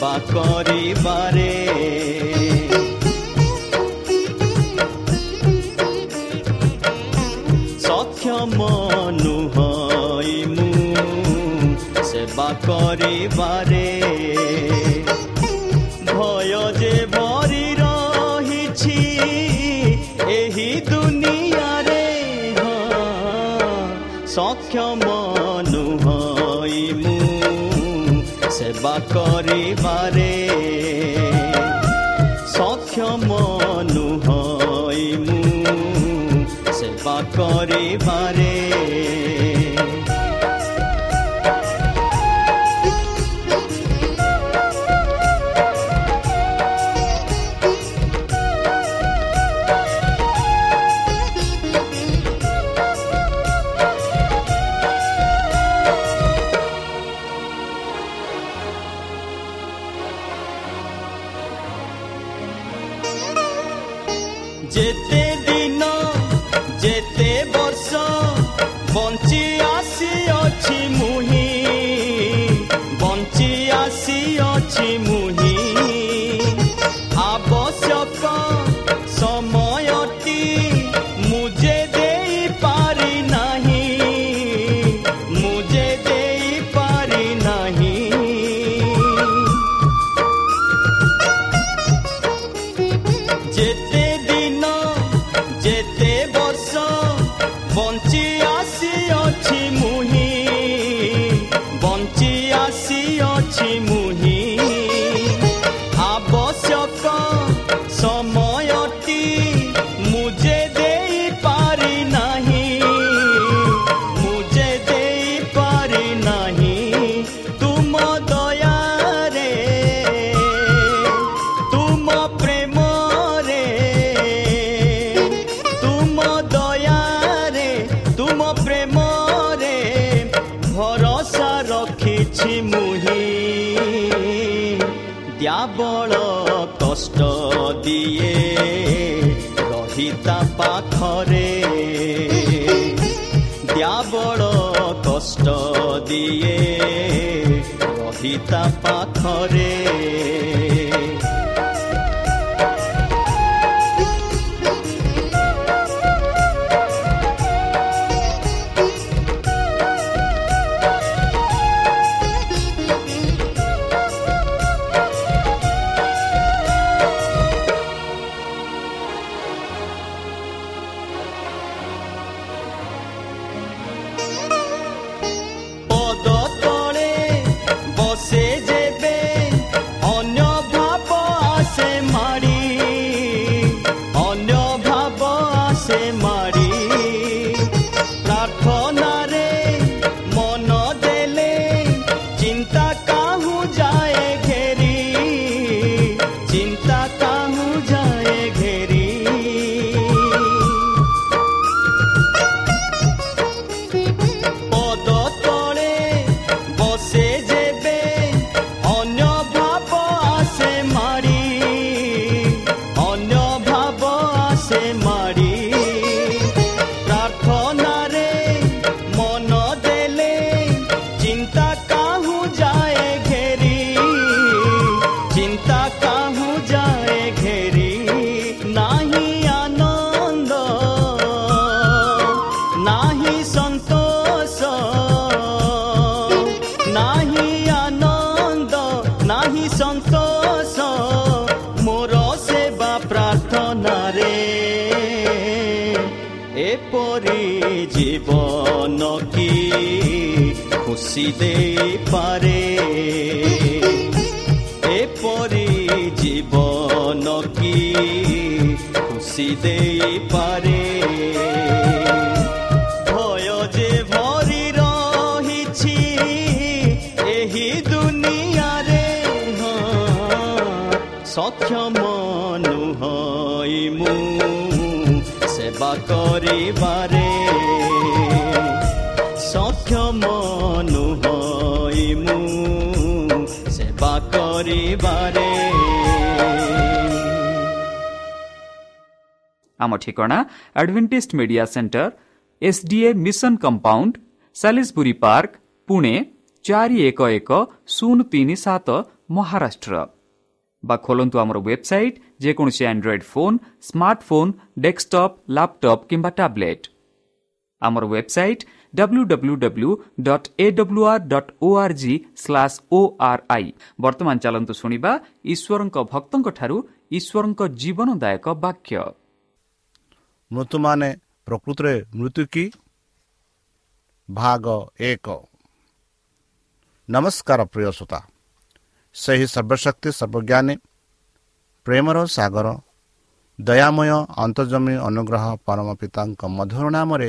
বাকৰিবাৰে সক্ষম নহয় মোৰ সেৱা কৰিবাৰে ସେବା କରିବାରେ ସକ୍ଷମ ନୁହଇ ମୁଁ ସେବା some ଦିଏ ରହିତା ଖୁସି ଦେଇପାରେ ଏପରି ଜୀବନ କି ଖୁସି ଦେଇପାରେ ଭୟ ଯେ ଭରି ରହିଛି ଏହି ଦୁନିଆରେ ହଁ ସକ୍ଷମ ନୁହଇ ମୁଁ ସେବା କରିବାରେ ସକ୍ଷମ ନୁହଇ ମୁଁ ସେବା କରିବାରେ ଆମ ଠିକଣା Adventist Media Centre SDA Mission Compound Salisbury Park Pune ଚାରି ଏକ ଏକ ଶୂନ ତିନି ସାତ ମହାରାଷ୍ଟ୍ର ବା ଖୋଲନ୍ତୁ ଆମର ୱେବସାଇଟ୍ ଯେକୌଣସି Android phone smartphone desktop laptop କିମ୍ବା ଟ୍ୟାବ୍ଲେଟ୍ ଆମର website W W W dot A W R dot O R G slash O R I ବର୍ତ୍ତମାନ ଚାଲନ୍ତୁ ଶୁଣିବା ଈଶ୍ୱରଙ୍କ ଭକ୍ତଙ୍କଠାରୁ ଈଶ୍ୱରଙ୍କ ଜୀବନଦାୟକ ବାକ୍ୟ। ମୃତ୍ୟୁମାନେ ପ୍ରକୃତରେ ମୃତ୍ୟୁ କି? ଭାଗ ଏକ। ନମସ୍କାର ପ୍ରିୟ ଶ୍ରୋତା। ସେହି ସର୍ବଶକ୍ତି ସର୍ବଜ୍ଞାନୀ ପ୍ରେମର ସାଗର ଦୟାମୟ ଅନ୍ତର୍ଜମୀ ଅନୁଗ୍ରହ ପରମ ପିତାଙ୍କ ମଧୁର ନାମରେ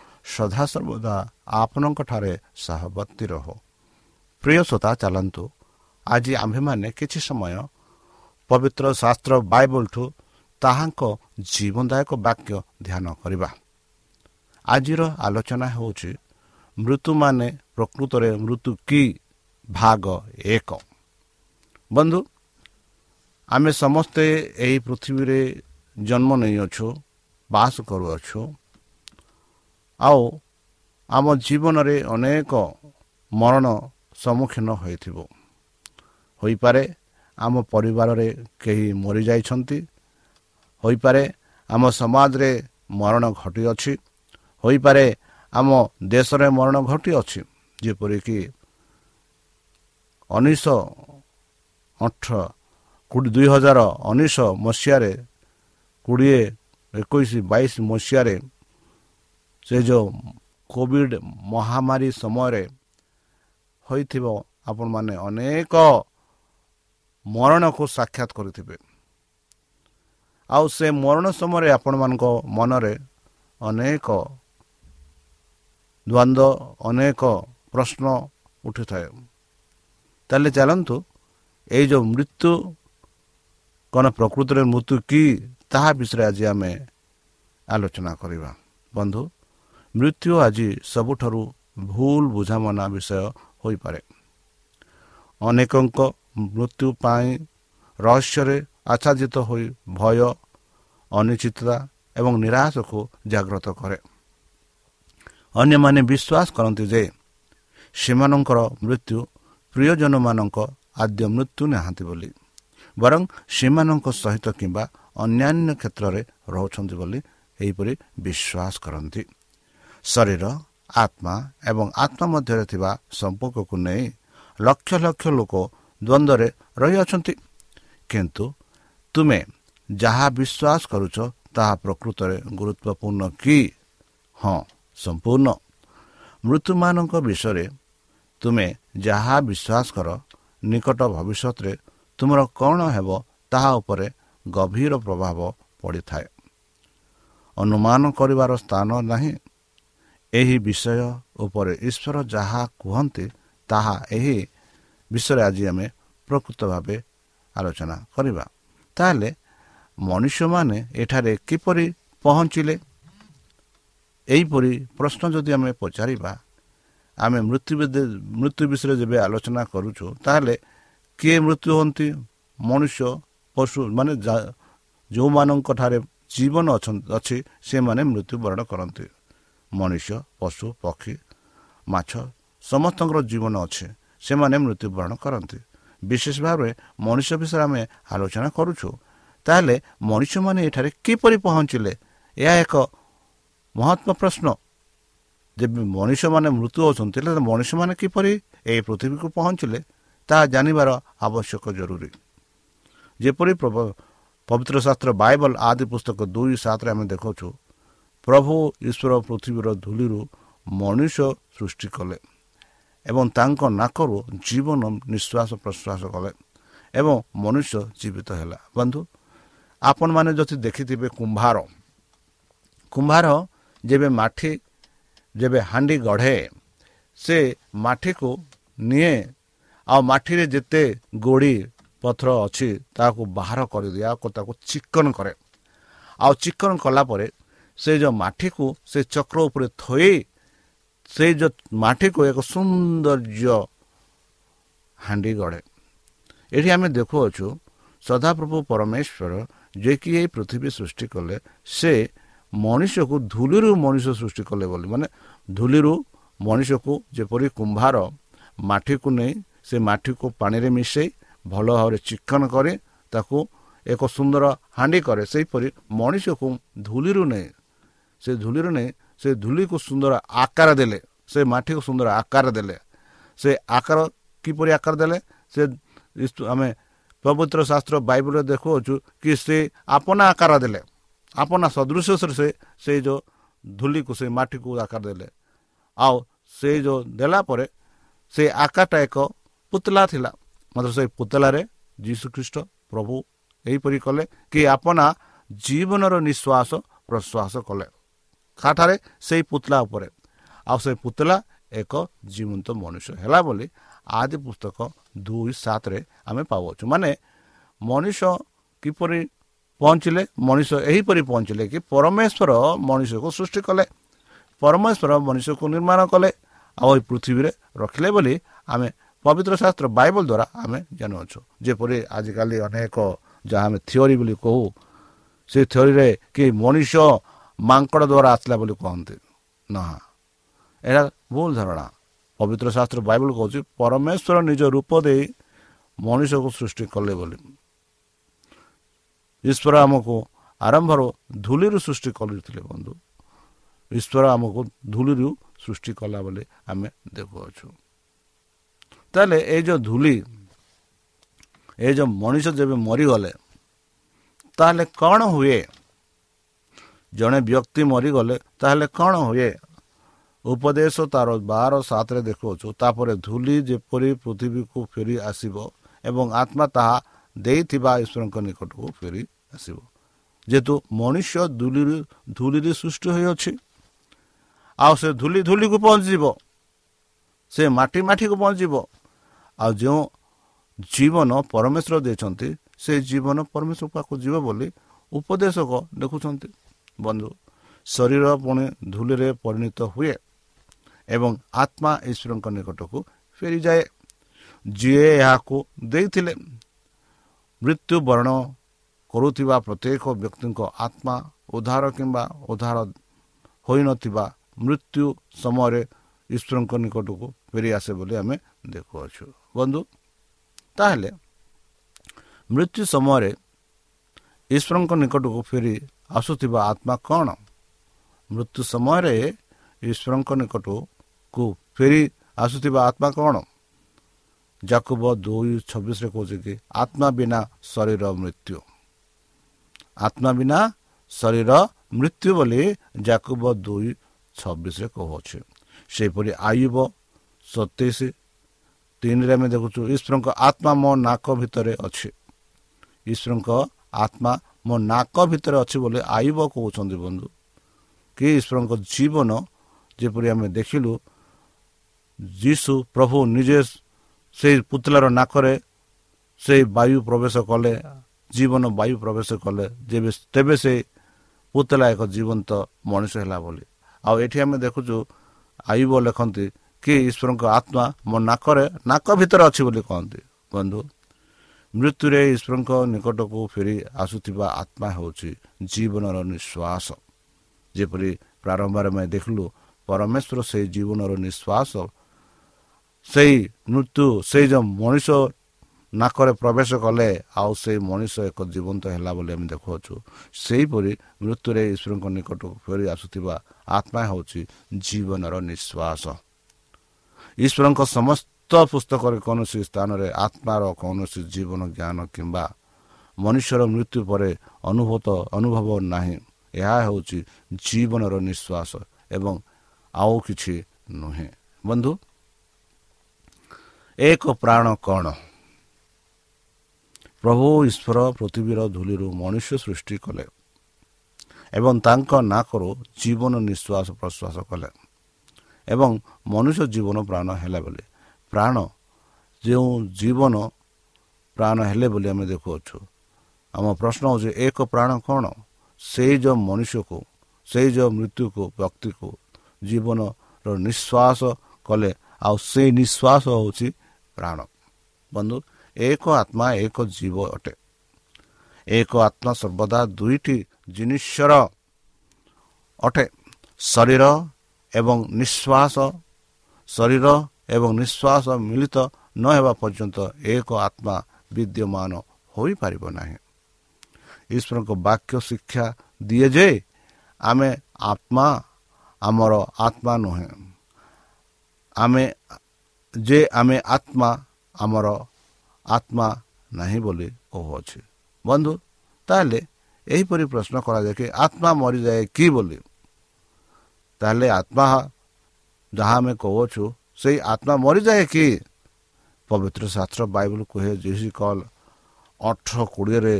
ସଦାସର୍ବଦା ଆପଣଙ୍କଠାରେ ସହବର୍ତ୍ତୀ ରହ। ପ୍ରିୟ ଶ୍ରୋତା ଚାଲନ୍ତୁ। ଆଜି ଆମ୍ଭେମାନେ କିଛି ସମୟ ପବିତ୍ର ଶାସ୍ତ୍ର ବାଇବଲଠୁ ତାହାଙ୍କ ଜୀବନଦାୟକ ବାକ୍ୟ ଧ୍ୟାନ କରିବା। ଆଜିର ଆଲୋଚନା ହେଉଛି ମୃତ୍ୟୁମାନେ ପ୍ରକୃତରେ ମୃତ୍ୟୁ କି ଭାଗ ଏକ। ବନ୍ଧୁ ଆମେ ସମସ୍ତେ ଏହି ପୃଥିବୀରେ ଜନ୍ମ ନେଇଅଛୁ ବାସ କରୁଅଛୁ। ଆଉ ଆମ ଜୀବନରେ ଅନେକ ମରଣ ସମ୍ମୁଖୀନ ହୋଇଥିବ। ହୋଇପାରେ ଆମ ପରିବାରରେ କେହି ମରିଯାଇଛନ୍ତି। ହୋଇପାରେ ଆମ ସମାଜରେ ମରଣ ଘଟିଅଛି। ହୋଇପାରେ ଆମ ଦେଶରେ ମରଣ ଘଟିଅଛି। ଯେପରିକି ଉଣେଇଶହ ଅଠର ଦୁଇ ହଜାର ଉଣେଇଶ ମସିହାରେ କୋଡ଼ିଏ ଏକୋଇଶ ବାଇଶ ମସିହାରେ ସେ ଯେଉଁ କୋଭିଡ଼ ମହାମାରୀ ସମୟରେ ହୋଇଥିବ ଆପଣମାନେ ଅନେକ ମରଣକୁ ସାକ୍ଷାତ କରିଥିବେ। ଆଉ ସେ ମରଣ ସମୟରେ ଆପଣମାନଙ୍କ ମନରେ ଅନେକ ଦ୍ୱନ୍ଦ୍ୱ ଅନେକ ପ୍ରଶ୍ନ ଉଠିଥାଏ। ତାହେଲେ ଚାଲନ୍ତୁ ଏଇ ଯେଉଁ ମୃତ୍ୟୁ କ'ଣ ପ୍ରକୃତିରେ ମୃତ୍ୟୁ କି ତାହା ବିଷୟରେ ଆଜି ଆମେ ଆଲୋଚନା କରିବା। ବନ୍ଧୁ ମୃତ୍ୟୁ ଆଜି ସବୁଠାରୁ ଭୁଲ ବୁଝାମଣା ବିଷୟ ହୋଇପାରେ। ଅନେକଙ୍କ ମୃତ୍ୟୁ ପାଇଁ ରହସ୍ୟରେ ଆଚ୍ଛାଦିତ ହୋଇ ଭୟ ଅନିଶ୍ଚିତତା ଏବଂ ନିରାଶକୁ ଜାଗ୍ରତ କରେ। ଅନ୍ୟମାନେ ବିଶ୍ୱାସ କରନ୍ତି ଯେ ସେମାନଙ୍କର ମୃତ୍ୟୁ ପ୍ରିୟଜନମାନଙ୍କ ଆଦ୍ୟ ମୃତ୍ୟୁ ନାହାନ୍ତି ବୋଲି ବରଂ ସେମାନଙ୍କ ସହିତ କିମ୍ବା ଅନ୍ୟାନ୍ୟ କ୍ଷେତ୍ରରେ ରହୁଛନ୍ତି ବୋଲି ଏହିପରି ବିଶ୍ୱାସ କରନ୍ତି। ଶରୀର ଆତ୍ମା ଏବଂ ଆତ୍ମା ମଧ୍ୟରେ ଥିବା ସମ୍ପର୍କକୁ ନେଇ ଲକ୍ଷ ଲକ୍ଷ ଲୋକ ଦ୍ୱନ୍ଦ୍ୱରେ ରହିଅଛନ୍ତି। କିନ୍ତୁ ତୁମେ ଯାହା ବିଶ୍ୱାସ କରୁଛ ତାହା ପ୍ରକୃତରେ ଗୁରୁତ୍ୱପୂର୍ଣ୍ଣ କି? ହଁ ସମ୍ପୂର୍ଣ୍ଣ। ମୃତ୍ୟୁମାନଙ୍କ ବିଷୟରେ ତୁମେ ଯାହା ବିଶ୍ୱାସ କର ନିକଟ ଭବିଷ୍ୟତରେ ତୁମର କ'ଣ ହେବ ତାହା ଉପରେ ଗଭୀର ପ୍ରଭାବ ପଡ଼ିଥାଏ। ଅନୁମାନ କରିବାର ସ୍ଥାନ ନାହିଁ। ଏହି ବିଷୟ ଉପରେ ଈଶ୍ୱର ଯାହା କୁହନ୍ତି ତାହା ଏହି ବିଷୟରେ ଆଜି ଆମେ ପ୍ରକୃତ ଭାବେ ଆଲୋଚନା କରିବା। ତାହେଲେ ମନୁଷ୍ୟମାନେ ଏଠାରେ କିପରି ପହଞ୍ଚିଲେ? ଏହିପରି ପ୍ରଶ୍ନ ଯଦି ଆମେ ପଚାରିବା ଆମେ ମୃତ୍ୟୁ ମୃତ୍ୟୁ ବିଷୟରେ ଯେବେ ଆଲୋଚନା କରୁଛୁ ତାହେଲେ କିଏ ମୃତ୍ୟୁ ହୁଅନ୍ତି? ମନୁଷ୍ୟ ପଶୁ ମାନେ ଯେଉଁମାନଙ୍କଠାରେ ଜୀବନ ଅଛି ସେମାନେ ମୃତ୍ୟୁବରଣ କରନ୍ତି। ମନୁଷ୍ୟ ପଶୁ ପକ୍ଷୀ ମାଛ ସମସ୍ତଙ୍କର ଜୀବନ ଅଛି। ସେମାନେ ମୃତ୍ୟୁବରଣ କରନ୍ତି। ବିଶେଷ ଭାବରେ ମଣିଷ ବିଷୟରେ ଆମେ ଆଲୋଚନା କରୁଛୁ। ତାହେଲେ ମଣିଷମାନେ ଏଠାରେ କିପରି ପହଞ୍ଚିଲେ? ଏହା ଏକ ମହାତ୍ମା ପ୍ରଶ୍ନ। ଯେବେ ମଣିଷମାନେ ମୃତ୍ୟୁ ହେଉଛନ୍ତି ହେଲେ ମଣିଷମାନେ କିପରି ଏହି ପୃଥିବୀକୁ ପହଞ୍ଚିଲେ? ତାହା ଜାଣିବାର ଆବଶ୍ୟକ ଜରୁରୀ। ଯେପରି ପବିତ୍ର ଶାସ୍ତ୍ର ବାଇବଲ ଆଦି ପୁସ୍ତକ ଦୁଇ ସାତରେ ଆମେ ଦେଖାଉଛୁ ପ୍ରଭୁ ଈଶ୍ୱର ପୃଥିବୀର ଧୂଳିରୁ ମଣିଷ ସୃଷ୍ଟି କଲେ ଏବଂ ତାଙ୍କ ନାକରୁ ଜୀବନ ନିଶ୍ୱାସ ପ୍ରଶ୍ୱାସ କଲେ ଏବଂ ମନୁଷ୍ୟ ଜୀବିତ ହେଲା। ବନ୍ଧୁ ଆପଣମାନେ ଯଦି ଦେଖିଥିବେ କୁମ୍ଭାର କୁମ୍ଭାର ଯେବେ ମାଠି ଯେବେ ହାଣ୍ଡି ଗଢ଼େ ସେ ମାଠିକୁ ନିଏ ଆଉ ମାଠିରେ ଯେତେ ଗୋଡ଼ି ପଥର ଅଛି ତାହାକୁ ବାହାର କରିଦିଏ ଆଉ ତାକୁ ଚିକନ କରେ। ଆଉ ଚିକନ କଲା ପରେ ସେ ଯେଉଁ ମାଠିକୁ ସେ ଚକ୍ର ଉପରେ ଥୋଇ ସେଇ ଯେଉଁ ମାଠିକୁ ଏକ ସୌନ୍ଦର୍ଯ୍ୟ ହାଣ୍ଡି ଗଢ଼େ। ଏଠି ଆମେ ଦେଖୁଅଛୁ ସଦାପ୍ରଭୁ ପରମେଶ୍ୱର ଯିଏକି ଏହି ପୃଥିବୀ ସୃଷ୍ଟି କଲେ ସେ ମଣିଷକୁ ଧୂଳିରୁ ମଣିଷ ସୃଷ୍ଟି କଲେ ବୋଲି। ମାନେ ଧୂଳିରୁ ମଣିଷକୁ ଯେପରି କୁମ୍ଭାର ମାଠିକୁ ନେଇ ସେ ମାଠିକୁ ପାଣିରେ ମିଶାଇ ଭଲ ଭାବରେ ଚିକନ କରେ ତାକୁ ଏକ ସୁନ୍ଦର ହାଣ୍ଡି କରେ ସେହିପରି ମଣିଷକୁ ଧୂଳିରୁ ନେଇ ସେ ଧୂଳିରୁ ନେଇ ସେ ଧୂଳିକୁ ସୁନ୍ଦର ଆକାର ଦେଲେ ସେ ମାଟିକୁ ସୁନ୍ଦର ଆକାର ଦେଲେ। ସେ ଆକାର କିପରି ଆକାର ଦେଲେ? ସେ ଆମେ ପବିତ୍ର ଶାସ୍ତ୍ର ବାଇବଲରେ ଦେଖୁଅଛୁ କି ସେ ଆପନା ଆକାର ଦେଲେ। ଆପନା ସଦୃଶ୍ୟରେ ସେ ସେଇ ଯେଉଁ ଧୂଳିକୁ ସେ ମାଟିକୁ ଆକାର ଦେଲେ। ଆଉ ସେ ଯେଉଁ ଦେଲା ପରେ ସେ ଆକାରଟା ଏକ ପୁତଲା ଥିଲା। ମାତ୍ର ସେଇ ପୁତଲାରେ ଯୀଶୁଖ୍ରୀଷ୍ଟ ପ୍ରଭୁ ଏହିପରି କଲେ କି ଆପନା ଜୀବନର ନିଶ୍ୱାସ ପ୍ରଶ୍ୱାସ କଲେ। କାଠାରେ ସେଇ ପୁତଲା ଉପରେ ଆଉ ସେ ପୁତଲା ଏକ ଜୀବନ୍ତ ମଣିଷ ହେଲା ବୋଲି ଆଦି ପୁସ୍ତକ ଦୁଇ ସାତରେ ଆମେ ପାଉଛୁ ମାନେ ମଣିଷ କିପରି ପହଞ୍ଚିଲେ ମଣିଷ ଏହିପରି ପହଞ୍ଚିଲେ କି ପରମେଶ୍ୱର ମଣିଷକୁ ସୃଷ୍ଟି କଲେ ପରମେଶ୍ୱର ମଣିଷକୁ ନିର୍ମାଣ କଲେ ଆଉ ଏହି ପୃଥିବୀରେ ରଖିଲେ ବୋଲି ଆମେ ପବିତ୍ର ଶାସ୍ତ୍ର ବାଇବଲ ଦ୍ୱାରା ଆମେ ଜାଣୁଅଛୁ ଯେପରି ଆଜିକାଲି ଅନେକ ଯାହା ଆମେ ଥିଓରି ବୋଲି କହୁ ସେ ଥିଓରିରେ କି ମଣିଷ ମାଙ୍କଡ଼ ଦ୍ୱାରା ଆସିଲା ବୋଲି କହନ୍ତି ନା ଏହା ଭୁଲ ଧାରଣା ପବିତ୍ର ଶାସ୍ତ୍ର ବାଇବଲ କହୁଛି ପରମେଶ୍ୱର ନିଜ ରୂପ ଦେଇ ମଣିଷକୁ ସୃଷ୍ଟି କଲେ ବୋଲି ଈଶ୍ୱର ଆମକୁ ଆରମ୍ଭରୁ ଧୂଳିରୁ ସୃଷ୍ଟି କରିଥିଲେ ବନ୍ଧୁ ଈଶ୍ୱର ଆମକୁ ଧୂଳିରୁ ସୃଷ୍ଟି କଲା ବୋଲି ଆମେ ଦେଖୁଅଛୁ ତାହେଲେ ଏଇ ଯେଉଁ ଧୂଳି ଏ ଯେଉଁ ମଣିଷ ଯେବେ ମରିଗଲେ ତାହେଲେ କ'ଣ ହୁଏ ଜଣେ ବ୍ୟକ୍ତି ମରିଗଲେ ତାହେଲେ କ'ଣ ହୁଏ? ଉପଦେଶ ତାର ବାର ସାତରେ ଦେଖୁଅଛୁ ତାପରେ ଧୂଳି ଯେପରି ପୃଥିବୀକୁ ଫେରି ଆସିବ ଏବଂ ଆତ୍ମା ତାହା ଦେଇଥିବା ଈଶ୍ୱରଙ୍କ ନିକଟକୁ ଫେରି ଆସିବ। ଯେହେତୁ ମଣିଷ ଧୂଳିରୁ ଧୂଳିରେ ସୃଷ୍ଟି ହୋଇଅଛି ଆଉ ସେ ଧୂଳି ଧୂଳିକୁ ପହଞ୍ଚିଯିବ ସେ ମାଟି ମାଟିକୁ ପହଞ୍ଚିବ ଆଉ ଯେଉଁ ଜୀବନ ପରମେଶ୍ୱର ଦେଇଛନ୍ତି ସେ ଜୀବନ ପରମେଶ୍ୱର ପାଖକୁ ଯିବ ବୋଲି ଉପଦେଶକ ଦେଖୁଛନ୍ତି। ବନ୍ଧୁ। ଶରୀର ପୁଣି ଧୂଳିରେ ପରିଣତ ହୁଏ ଏବଂ ଆତ୍ମା ଈଶ୍ୱରଙ୍କ ନିକଟକୁ ଫେରିଯାଏ। ଯିଏ ଏହାକୁ ଦେଇଥିଲେ ମୃତ୍ୟୁବରଣ କରୁଥିବା ପ୍ରତ୍ୟେକ ବ୍ୟକ୍ତିଙ୍କ ଆତ୍ମା ଉଦ୍ଧାର କିମ୍ବା ଉଦ୍ଧାର ହୋଇନଥିବା ମୃତ୍ୟୁ ସମୟରେ ଈଶ୍ୱରଙ୍କ ନିକଟକୁ ଫେରିଆସେ ବୋଲି ଆମେ ଦେଖୁଅଛୁ। ବନ୍ଧୁ ତାହେଲେ ମୃତ୍ୟୁ ସମୟରେ ଈଶ୍ୱରଙ୍କ ନିକଟକୁ ଫେରି ଆସୁଥିବା ଆତ୍ମା କ'ଣ? ମୃତ୍ୟୁ ସମୟରେ ଈଶ୍ୱରଙ୍କ ନିକଟକୁ ଫେରି ଆସୁଥିବା ଆତ୍ମା କ'ଣ? ଜାକୁବ ଦୁଇ ଛବିଶରେ କହୁଛି କି ଆତ୍ମା ବିନା ଶରୀର ମୃତ୍ୟୁ। ଆତ୍ମା ବିନା ଶରୀର ମୃତ୍ୟୁ ବୋଲି ଜାକୁବ ଦୁଇ ଛବିଶରେ କହୁଅଛି ସେହିପରି ଆୟୁବ ସତେଇଶ ତିନିରେ ଆମେ ଦେଖୁଛୁ ଈଶ୍ୱରଙ୍କ ଆତ୍ମା ମୋ ନାକ ଭିତରେ ଅଛି। ଈଶ୍ୱରଙ୍କ ଆତ୍ମା ମୋ ନାକ ଭିତରେ ଅଛି ବୋଲି ଆୟୁବ କହୁଛନ୍ତି ବନ୍ଧୁ। କି ଈଶ୍ୱରଙ୍କ ଜୀବନ ଯେପରି ଆମେ ଦେଖିଲୁ ଯୀଶୁ ପ୍ରଭୁ ନିଜେ ସେଇ ପୁତଲାର ନାକରେ ସେଇ ବାୟୁ ପ୍ରବେଶ କଲେ ଜୀବନ ବାୟୁ ପ୍ରବେଶ କଲେ ଯେବେ ତେବେ ସେ ପୁତଲା ଏକ ଜୀବନ୍ତ ମଣିଷ ହେଲା ବୋଲି। ଆଉ ଏଠି ଆମେ ଦେଖୁଛୁ ଆୟୁବ ଲେଖନ୍ତି କି ଈଶ୍ୱରଙ୍କ ଆତ୍ମା ମୋ ନାକରେ ନାକ ଭିତରେ ଅଛି ବୋଲି କହନ୍ତି। ବନ୍ଧୁ ମୃତ୍ୟୁରେ ଈଶ୍ୱରଙ୍କ ନିକଟକୁ ଫେରି ଆସୁଥିବା ଆତ୍ମା ହେଉଛି ଜୀବନର ନିଶ୍ୱାସ। ଯେପରି ପ୍ରାରମ୍ଭରେ ଆମେ ଦେଖିଲୁ ପରମେଶ୍ୱର ସେହି ଜୀବନର ନିଶ୍ୱାସ ସେଇ ମୃତ୍ୟୁ ସେଇ ଯେଉଁ ମଣିଷ ନାକରେ ପ୍ରବେଶ କଲେ ଆଉ ସେଇ ମଣିଷ ଏକ ଜୀବନ୍ତ ହେଲା ବୋଲି ଆମେ ଦେଖୁଅଛୁ। ସେହିପରି ମୃତ୍ୟୁରେ ଈଶ୍ୱରଙ୍କ ନିକଟକୁ ଫେରି ଆସୁଥିବା ଆତ୍ମା ହେଉଛି ଜୀବନର ନିଶ୍ୱାସ। ଈଶ୍ୱରଙ୍କ ସମସ୍ତ ପୁସ୍ତକରେ କୌଣସି ସ୍ଥାନରେ ଆତ୍ମାର କୌଣସି ଜୀବନ ଜ୍ଞାନ କିମ୍ବା ମନୁଷ୍ୟର ମୃତ୍ୟୁ ପରେ ଅନୁଭୂତ ଅନୁଭବ ନାହିଁ। ଏହା ହେଉଛି ଜୀବନର ନିଶ୍ୱାସ ଏବଂ ଆଉ କିଛି ନୁହେଁ। ବନ୍ଧୁ ଏକ ପ୍ରାଣ କ'ଣ? ପ୍ରଭୁ ଈଶ୍ୱର ପୃଥିବୀର ଧୂଳିରୁ ମନୁଷ୍ୟ ସୃଷ୍ଟି କଲେ ଏବଂ ତାଙ୍କ ନାକରୁ ଜୀବନ ନିଶ୍ୱାସ ପ୍ରଶ୍ୱାସ କଲେ ଏବଂ ମନୁଷ୍ୟ ଜୀବନ ପ୍ରାଣ ହେଲା ବୋଲି ପ୍ରାଣ ଯେଉଁ ଜୀବନ ପ୍ରାଣ ହେଲେ ବୋଲି ଆମେ ଦେଖୁଅଛୁ। ଆମ ପ୍ରଶ୍ନ ହେଉଛି ଏକ ପ୍ରାଣ କ'ଣ? ସେଇ ଯେଉଁ ମନୁଷ୍ୟକୁ ସେଇ ଯେଉଁ ମୃତ୍ୟୁକୁ ବ୍ୟକ୍ତିକୁ ଜୀବନର ନିଶ୍ୱାସ କଲେ ଆଉ ସେଇ ନିଶ୍ୱାସ ହେଉଛି ପ୍ରାଣ। ବନ୍ଧୁ ଏକ ଆତ୍ମା ଏକ ଜୀବ ଅଟେ। ଏକ ଆତ୍ମା ସର୍ବଦା ଦୁଇଟି ଜିନିଷର ଅଟେ। ଶରୀର ଏବଂ ନିଶ୍ୱାସ। ଶରୀର ଏବଂ ନିଶ୍ୱାସ ମିଳିତ ନ ହେବା ପର୍ଯ୍ୟନ୍ତ ଏକ ଆତ୍ମା ବିଦ୍ୟମାନ ହୋଇପାରିବ ନାହିଁ ଈଶ୍ୱରଙ୍କ ବାକ୍ୟ ଶିକ୍ଷା ଦିଏ ଯେ ଆମେ ଆତ୍ମା ଆମର ଆତ୍ମା ନୁହେଁ ଆମେ ଯେ ଆମେ ଆତ୍ମା ଆମର ଆତ୍ମା ନାହିଁ ବୋଲି କହୁଅଛି ବନ୍ଧୁ ତାହେଲେ ଏହିପରି ପ୍ରଶ୍ନ କରାଯାଏ କି ଆତ୍ମା ମରିଯାଏ କି ବୋଲି ତାହେଲେ ଆତ୍ମା ଯାହା ଆମେ କହୁଅଛୁ ସେଇ ଆତ୍ମା ମରିଯାଏ କି? ପବିତ୍ର ଶାସ୍ତ୍ର ବାଇବଲ କୁହେ ଜିସି କଲ ଅଠର କୋଡ଼ିଏରେ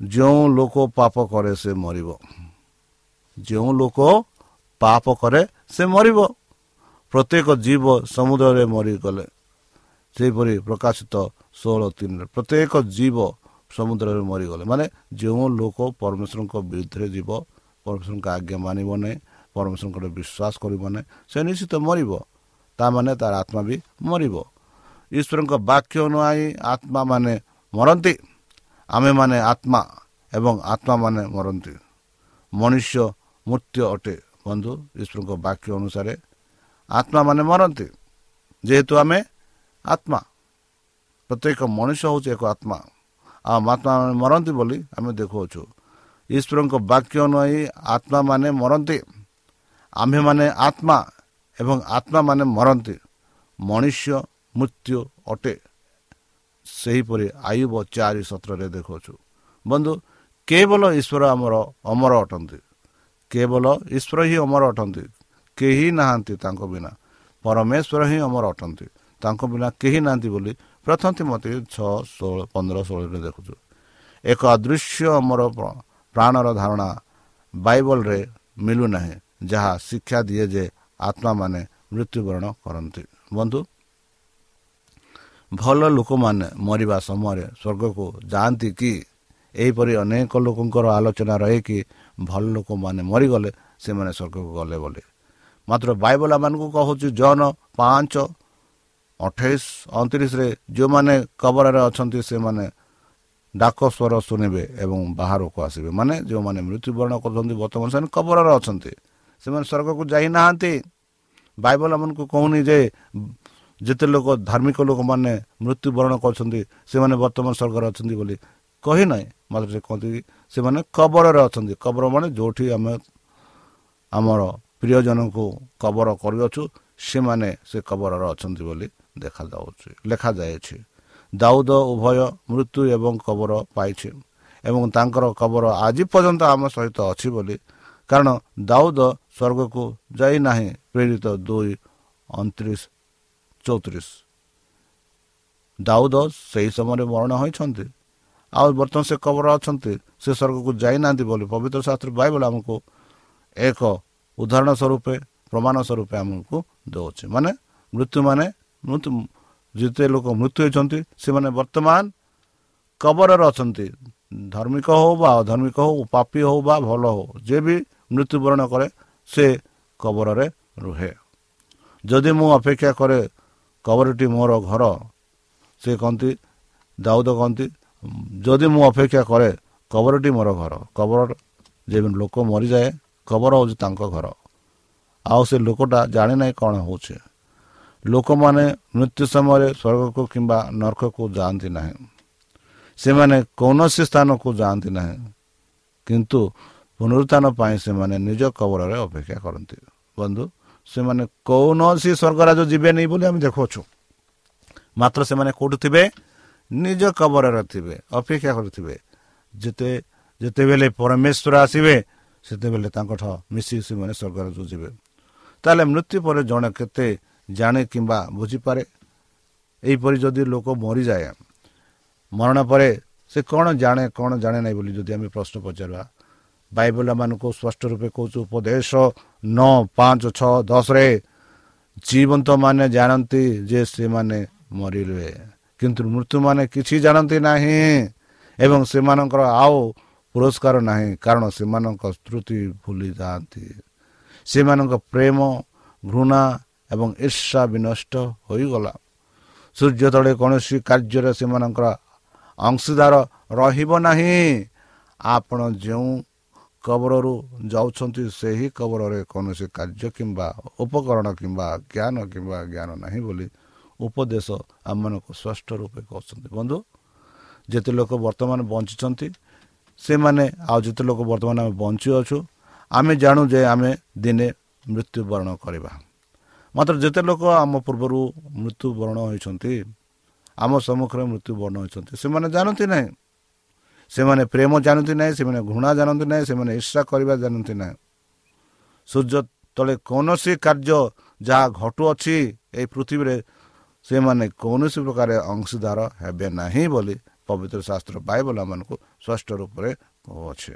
ଯେଉଁ ଲୋକ ପାପ କରେ ସେ ମରିବ। ଯେଉଁ ଲୋକ ପାପ କରେ ସେ ମରିବ। ପ୍ରତ୍ୟେକ ଜୀବ ସମୁଦ୍ରରେ ମରିଗଲେ। ସେହିପରି ପ୍ରକାଶିତ ଷୋହଳ ତିନିରେ ପ୍ରତ୍ୟେକ ଜୀବ ସମୁଦ୍ରରେ ମରିଗଲେ। ମାନେ ଯେଉଁ ଲୋକ ପରମେଶ୍ୱରଙ୍କ ବିରୁଦ୍ଧରେ ଯିବ ପରମେଶ୍ୱରଙ୍କ ଆଜ୍ଞା ମାନିବ ନାହିଁ ପରମେଶ୍ୱରଙ୍କର ବିଶ୍ୱାସ କରିବ ନାହିଁ ସେ ନିଶ୍ଚିତ ମରିବ। ତାମାନେ ତାର ଆତ୍ମା ବି ମରିବ ଈଶ୍ୱରଙ୍କ ବାକ୍ୟ ନୁଆଁ ଆତ୍ମା ମାନେ ମରନ୍ତି ଆମେମାନେ ଆତ୍ମା ଏବଂ ଆତ୍ମା ମାନେ ମରନ୍ତି ମନୁଷ୍ୟ ମୃତ୍ୟୁ ଅଟେ ବନ୍ଧୁ ଈଶ୍ୱରଙ୍କ ବାକ୍ୟ ଅନୁସାରେ ଆତ୍ମା ମାନେ ମରନ୍ତି ଯେହେତୁ ଆମେ ଆତ୍ମା ପ୍ରତ୍ୟେକ ମଣିଷ ହେଉଛି ଏକ ଆତ୍ମା ଆଉ ଆତ୍ମା ମାନେ ମରନ୍ତି ବୋଲି ଆମେ ଦେଖୁଅଛୁ ଈଶ୍ୱରଙ୍କ ବାକ୍ୟ ନୁହେଁ ଆତ୍ମା ମାନେ ମରନ୍ତି ଆମ୍ଭେମାନେ ଆତ୍ମା ଏବଂ ଆତ୍ମା ମାନେ ମରନ୍ତି। ମଣିଷ ମୃତ୍ୟୁ ଅଟେ। ସେହିପରି ଆୟୁବ ଚାରି ସତ୍ରରେ ଦେଖୁଅଛୁ। ବନ୍ଧୁ କେବଳ ଈଶ୍ୱର ଆମର ଅମର ଅଟନ୍ତି। କେବଳ ଈଶ୍ୱର ହିଁ ଅମର ଅଟନ୍ତି। କେହି ନାହାନ୍ତି ତାଙ୍କ ବିନା। ପରମେଶ୍ୱର ହିଁ ଅମର ଅଟନ୍ତି। ତାଙ୍କ ବିନା କେହି ନାହାନ୍ତି ବୋଲି ପ୍ରଥମ ମୋତେ ଛଅ ଷୋହଳ ପନ୍ଦର ଷୋହଳରେ ଦେଖୁଛୁ। ଏକ ଅଦୃଶ୍ୟ ଅମର ପ୍ରାଣର ଧାରଣା ବାଇବଲରେ ମିଳୁନାହିଁ। ଯାହା ଶିକ୍ଷା ଦିଏ ଯେ ଆତ୍ମାମାନେ ମୃତ୍ୟୁବରଣ କରନ୍ତି ବନ୍ଧୁ ଭଲ ଲୋକମାନେ ମରିବା ସମୟରେ ସ୍ୱର୍ଗକୁ ଯାଆନ୍ତି କି? ଏହିପରି ଅନେକ ଲୋକଙ୍କର ଆଲୋଚନା ରହେ କି ଭଲ ଲୋକମାନେ ମରିଗଲେ ସେମାନେ ସ୍ୱର୍ଗକୁ ଗଲେ ବୋଲି। ମାତ୍ର ବାଇବଲ ମାନଙ୍କୁ କହୁଛି ଜନ ପାଞ୍ଚ ଅଠେଇଶ ଅଣତିରିଶରେ ଯେଉଁମାନେ କବରରେ ଅଛନ୍ତି ସେମାନେ ଡାକ ସ୍ୱର ଶୁଣିବେ ଏବଂ ବାହାରକୁ ଆସିବେ। ମାନେ ଯେଉଁମାନେ ମୃତ୍ୟୁବରଣ କରୁଛନ୍ତି ବର୍ତ୍ତମାନ ସେମାନେ କବରରେ ଅଛନ୍ତି। ସେମାନେ ସ୍ୱର୍ଗକୁ ଯାଇନାହାନ୍ତି ବାଇବଲ ଆମକୁ କହୁନି ଯେ ଯେତେ ଲୋକ ଧାର୍ମିକ ଲୋକମାନେ ମୃତ୍ୟୁବରଣ କରୁଛନ୍ତି ସେମାନେ ବର୍ତ୍ତମାନ ସ୍ୱର୍ଗରେ ଅଛନ୍ତି ବୋଲି। କହି ନାହିଁ। ମାତ୍ର ସେ କହନ୍ତି ସେମାନେ କବରରେ ଅଛନ୍ତି। କବର ମାନେ ଯେଉଁଠି ଆମେ ଆମର ପ୍ରିୟଜନଙ୍କୁ କବର କରିଅଛୁ ସେମାନେ ସେ କବରରେ ଅଛନ୍ତି ବୋଲି ଦେଖାଯାଉଛି ଲେଖାଯାଇଛି ଦାଉଦ ଉଭୟ ମୃତ୍ୟୁ ଏବଂ କବର ପାଇଛି ଏବଂ ତାଙ୍କର କବର ଆଜି ପର୍ଯ୍ୟନ୍ତ ଆମ ସହିତ ଅଛି ବୋଲି କାରଣ ଦାଉଦ ସ୍ୱର୍ଗକୁ ଯାଇନାହିଁ ପ୍ରେରିତ ଦୁଇ ଅଣତିରିଶ ଚଉତିରିଶ। ଦାଉଦ ସେହି ସମୟରେ ମରଣ ହୋଇଛନ୍ତି। ଆଉ ବର୍ତ୍ତମାନ ସେ କବର ଅଛନ୍ତି। ସେ ସ୍ୱର୍ଗକୁ ଯାଇନାହାନ୍ତି ବୋଲି ପବିତ୍ର ଶାସ୍ତ୍ର ବାଇବଲ ଆମକୁ ଏକ ଉଦାହରଣ ସ୍ୱରୂପେ ପ୍ରମାଣ ସ୍ୱରୂପେ ଆମକୁ ଦେଉଛି। ମାନେ ମୃତ୍ୟୁମାନେ ମୃତ୍ୟୁ ଯେତେ ଲୋକ ମୃତ୍ୟୁ ହୋଇଛନ୍ତି ସେମାନେ ବର୍ତ୍ତମାନ କବରରେ ଅଛନ୍ତି। ଧାର୍ମିକ ହଉ ବା ଅଧାର୍ମିକ ହଉ ପାପି ହଉ ବା ଭଲ ହଉ ଯିଏ ବି ମୃତ୍ୟୁବରଣ କରେ ସେ କବରରେ ରୁହେ ଯଦି ମୁଁ ଅପେକ୍ଷା କରେ କବରଟି ମୋର ଘର ସେ କହନ୍ତି ଦାଉଦ କହନ୍ତି ଯଦି ମୁଁ ଅପେକ୍ଷା କରେ କବରଟି ମୋର ଘର କବର ଯେ ଲୋକ ମରିଯାଏ କବର ହେଉଛି ତାଙ୍କ ଘର ଆଉ ସେ ଲୋକଟା ଜାଣିନାହିଁ କ'ଣ ହେଉଛି ଲୋକମାନେ ମୃତ୍ୟୁ ସମୟରେ ସ୍ୱର୍ଗକୁ କିମ୍ବା ନର୍କକୁ ଯାଆନ୍ତି ନାହିଁ ସେମାନେ କୌଣସି ସ୍ଥାନକୁ ଯାଆନ୍ତି ନାହିଁ କିନ୍ତୁ ପୁନରୁତ୍ଥାନ ପାଇଁ ସେମାନେ ନିଜ କବରରେ ଅପେକ୍ଷା କରନ୍ତି। ବନ୍ଧୁ ସେମାନେ କୌଣସି ସ୍ୱର୍ଗରାଜ ଯିବେନି ବୋଲି ଆମେ ଦେଖୁଅଛୁ। ମାତ୍ର ସେମାନେ କେଉଁଠି ଥିବେ? ନିଜ କବରରେ ଥିବେ ଅପେକ୍ଷା କରୁଥିବେ। ଯେତେ ଯେତେବେଳେ ପରମେଶ୍ୱର ଆସିବେ ସେତେବେଳେ ତାଙ୍କଠୁ ମିଶି ସେମାନେ ସ୍ୱର୍ଗରାଜ ଯିବେ। ତାହେଲେ ମୃତ୍ୟୁ ପରେ ଜଣେ କେତେ ଜାଣେ କିମ୍ବା ବୁଝିପାରେ? ଏହିପରି ଯଦି ଲୋକ ମରିଯାଏ ମରଣ ପରେ ସେ କ'ଣ ଜାଣେ କ'ଣ ଜାଣେ ନାହିଁ ବୋଲି ଯଦି ଆମେ ପ୍ରଶ୍ନ ପଚାରିବା ବାଇବଲ ମାନଙ୍କୁ ସ୍ପଷ୍ଟ ରୂପେ କହୁଛୁ ଉପଦେଶ ନଅ ପାଞ୍ଚ ଛଅ ଦଶରେ ଜୀବନ୍ତ ମାନେ ଜାଣନ୍ତି ଯେ ସେମାନେ ମରିଲେ କିନ୍ତୁ ମୃତ୍ୟୁମାନେ କିଛି ଜାଣନ୍ତି ନାହିଁ ଏବଂ ସେମାନଙ୍କର ଆଉ ପୁରସ୍କାର ନାହିଁ କାରଣ ସେମାନଙ୍କ ସ୍ମୃତି ଭୁଲି ଯାଆନ୍ତି ସେମାନଙ୍କ ପ୍ରେମ ଘୃଣା ଏବଂ ଈର୍ଷା ବିନଷ୍ଟ ହୋଇଗଲା। ସୂର୍ଯ୍ୟ ତଳେ କୌଣସି କାର୍ଯ୍ୟରେ ସେମାନଙ୍କର ଅଂଶୀଦାର ରହିବ ନାହିଁ। ଆପଣ ଯେଉଁ କବରରୁ ଯାଉଛନ୍ତି ସେହି କବରରେ କୌଣସି କାର୍ଯ୍ୟ କିମ୍ବା ଉପକରଣ କିମ୍ବା ଜ୍ଞାନ କିମ୍ବା ଜ୍ଞାନ ନାହିଁ ବୋଲି ଉପଦେଶ ଆମମାନଙ୍କୁ ସ୍ପଷ୍ଟ ରୂପେ କହୁଛନ୍ତି। ବନ୍ଧୁ ଯେତେ ଲୋକ ବର୍ତ୍ତମାନ ବଞ୍ଚିଛନ୍ତି ସେମାନେ ଆଉ ଯେତେ ଲୋକ ବର୍ତ୍ତମାନ ଆମେ ବଞ୍ଚିଅଛୁ ଆମେ ଜାଣୁ ଯେ ଆମେ ଦିନେ ମୃତ୍ୟୁବରଣ କରିବା। ମାତ୍ର ଯେତେ ଲୋକ ଆମ ପୂର୍ବରୁ ମୃତ୍ୟୁବରଣ ହୋଇଛନ୍ତି ଆମ ସମ୍ମୁଖରେ ମୃତ୍ୟୁବରଣ ହୋଇଛନ୍ତି ସେମାନେ ଜାଣନ୍ତି ନାହିଁ ସେମାନେ ପ୍ରେମ ଜାଣନ୍ତି ନାହିଁ ସେମାନେ ଘୃଣା ଜାଣନ୍ତି ନାହିଁ ସେମାନେ ଇର୍ଷା କରିବା ଜାଣନ୍ତି ନାହିଁ। ସୂର୍ଯ୍ୟ ତଳେ କୌଣସି କାର୍ଯ୍ୟ ଯାହା ଘଟୁଅଛି ଏହି ପୃଥିବୀରେ ସେମାନେ କୌଣସି ପ୍ରକାର ଅଂଶୀଦାର ହେବେ ନାହିଁ ବୋଲି ପବିତ୍ର ଶାସ୍ତ୍ର ବାଇବଲ ଆମମାନଙ୍କୁ ସ୍ପଷ୍ଟ ରୂପରେ କହୁଅଛି।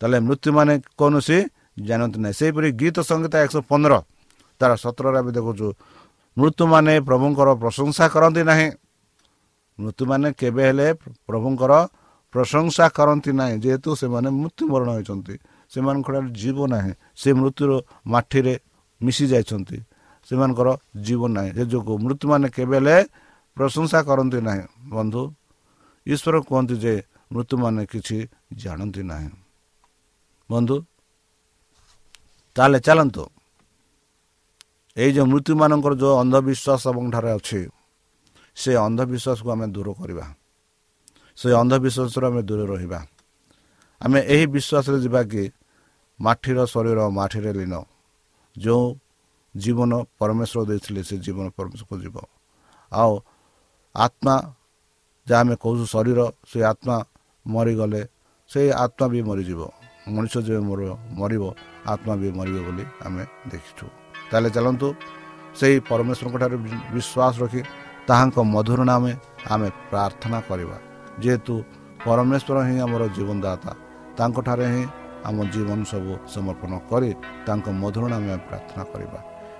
ତାହେଲେ ମୃତ୍ୟୁମାନେ କୌଣସି ଜାଣନ୍ତି ନାହିଁ। ସେହିପରି ଗୀତ ସଂଗୀତ ଏକଶହ ପନ୍ଦର ତାର ସତରରେ ଆମେ ଦେଖୁଛୁ। ମୃତ୍ୟୁମାନେ ପ୍ରଭୁଙ୍କର ପ୍ରଶଂସା କରନ୍ତି ନାହିଁ। ମୃତ୍ୟୁମାନେ କେବେ ହେଲେ ପ୍ରଭୁଙ୍କର ପ୍ରଶଂସା କରନ୍ତି ନାହିଁ ଯେହେତୁ ସେମାନେ ମୃତ୍ୟୁବରଣ ହୋଇଛନ୍ତି ସେମାନଙ୍କର ଜୀବ ନାହିଁ ସେ ମୃତ୍ୟୁର ମାଠିରେ ମିଶି ଯାଇଛନ୍ତି ସେମାନଙ୍କର ଜୀବ ନାହିଁ ସେ ଯୋଗୁଁ ମୃତ୍ୟୁମାନେ କେବେ ହେଲେ ପ୍ରଶଂସା କରନ୍ତି ନାହିଁ ବନ୍ଧୁ ଈଶ୍ୱର କୁହନ୍ତି ଯେ ମୃତ୍ୟୁମାନେ କିଛି ଜାଣନ୍ତି ନାହିଁ ବନ୍ଧୁ ତାହେଲେ ଚାଲନ୍ତୁ ଏଇ ଯେଉଁ ମୃତ୍ୟୁମାନଙ୍କର ଯେଉଁ ଅନ୍ଧବିଶ୍ୱାସ ଏବଂ ଠାରେ ଅଛି ସେ ଅନ୍ଧବିଶ୍ୱାସକୁ ଆମେ ଦୂର କରିବା। ସେ ଅନ୍ଧବିଶ୍ୱାସରୁ ଆମେ ଦୂର ରହିବା। ଆମେ ଏହି ବିଶ୍ୱାସରେ ଯିବା କି ମାଠିର ଶରୀର ମାଠିରେ ଲୀନ। ଯେଉଁ ଜୀବନ ପରମେଶ୍ୱର ଦେଇଥିଲେ ସେ ଜୀବନ ପରମେଶ୍ୱରକୁ ଯିବ। ଆଉ ଆତ୍ମା ଯାହା ଆମେ କହୁଛୁ ଶରୀର ସେ ଆତ୍ମା ମରିଗଲେ ସେଇ ଆତ୍ମା ବି ମରିଯିବ। ମଣିଷ ଯେବେ ମରିବ ଆତ୍ମା ବି ମରିବ ବୋଲି ଆମେ ଦେଖିଛୁ। ତାହେଲେ ଚାଲନ୍ତୁ ସେହି ପରମେଶ୍ୱରଙ୍କ ଠାରେ ବିଶ୍ୱାସ ରଖି ତାହାଙ୍କ ମଧୁର ନାମେ ଆମେ ପ୍ରାର୍ଥନା କରିବା। ଯେହେତୁ ପରମେଶ୍ୱର ହିଁ ଆମର ଜୀବନଦାତା ତାଙ୍କଠାରେ ହିଁ ଆମ ଜୀବନ ସବୁ ସମର୍ପଣ କରି ତାଙ୍କ ମଧୁର ନାମେ ଆମେ ପ୍ରାର୍ଥନା କରିବା।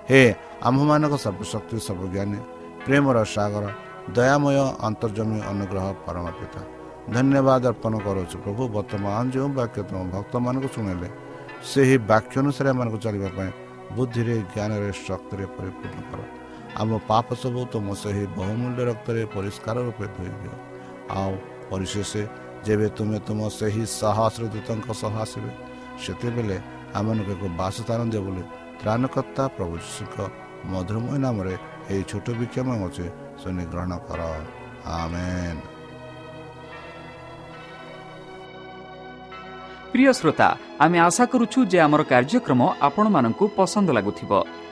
ହେ ଆମ୍ଭମାନଙ୍କ ସର୍ବଶକ୍ତି ସର୍ବଜ୍ଞାନୀ ପ୍ରେମର ସାଗର ଦୟାମୟ ଅନ୍ତର୍ଜମୀ ଅନୁଗ୍ରହ ପରମ ପିତା ଧନ୍ୟବାଦ ଅର୍ପଣ କରୁଛୁ ପ୍ରଭୁ ବର୍ତ୍ତମାନ ଯେଉଁ ବାକ୍ୟ ତୁମ ଭକ୍ତମାନଙ୍କୁ ଶୁଣିଲେ ସେହି ବାକ୍ୟ ଅନୁସାରେ ଏମାନଙ୍କୁ ଚାଲିବା ପାଇଁ ବୁଦ୍ଧିରେ ଜ୍ଞାନରେ ଶକ୍ତିରେ ପରିପୂର୍ଣ୍ଣ କର। ଆମ ପାପ ସବୁ ତୁମ ସେହି ବହୁମୂଲ୍ୟ ରକ୍ତରେ ପରିଷ୍କାର ରୂପେ ଧୋଇଦିଅ। ଆଉ ପରିଶେଷ ଯେବେ ତୁମେ ତୁମ ସେହି ସାହସ ଦୂତଙ୍କ ସହ ଆସିବେ ସେତେବେଳେ ଆମମାନଙ୍କୁ ଏକ ବାସସ୍ଥାନ ଦିଅ ବୋଲି ତ୍ରାଣକର୍ତ୍ତା ପ୍ରଭୁ ଶିଶୁଙ୍କ ମଧୁରମୟ ନାମରେ ଏହି ଛୋଟ ବିକ୍ଷମ ଅଛି ଶୁଣି ଗ୍ରହଣ କର। ଆମେନ୍। ପ୍ରିୟ ଶ୍ରୋତା ଆମେ ଆଶା କରୁଛୁ ଯେ ଆମର କାର୍ଯ୍ୟକ୍ରମ ଆପଣମାନଙ୍କୁ ପସନ୍ଦ ଲାଗୁଥିବ।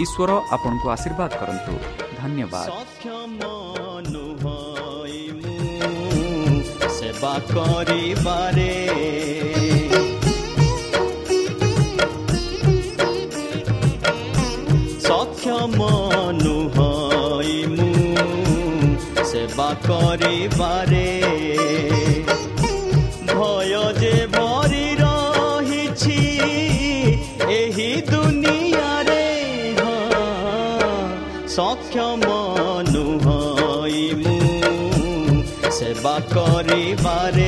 ईश्वर आपणको आशीर्वाद गरु धन्यवाद সেবা করিবারে সক্ষম নুহই মু সেবা করিবারে କରିବାରେ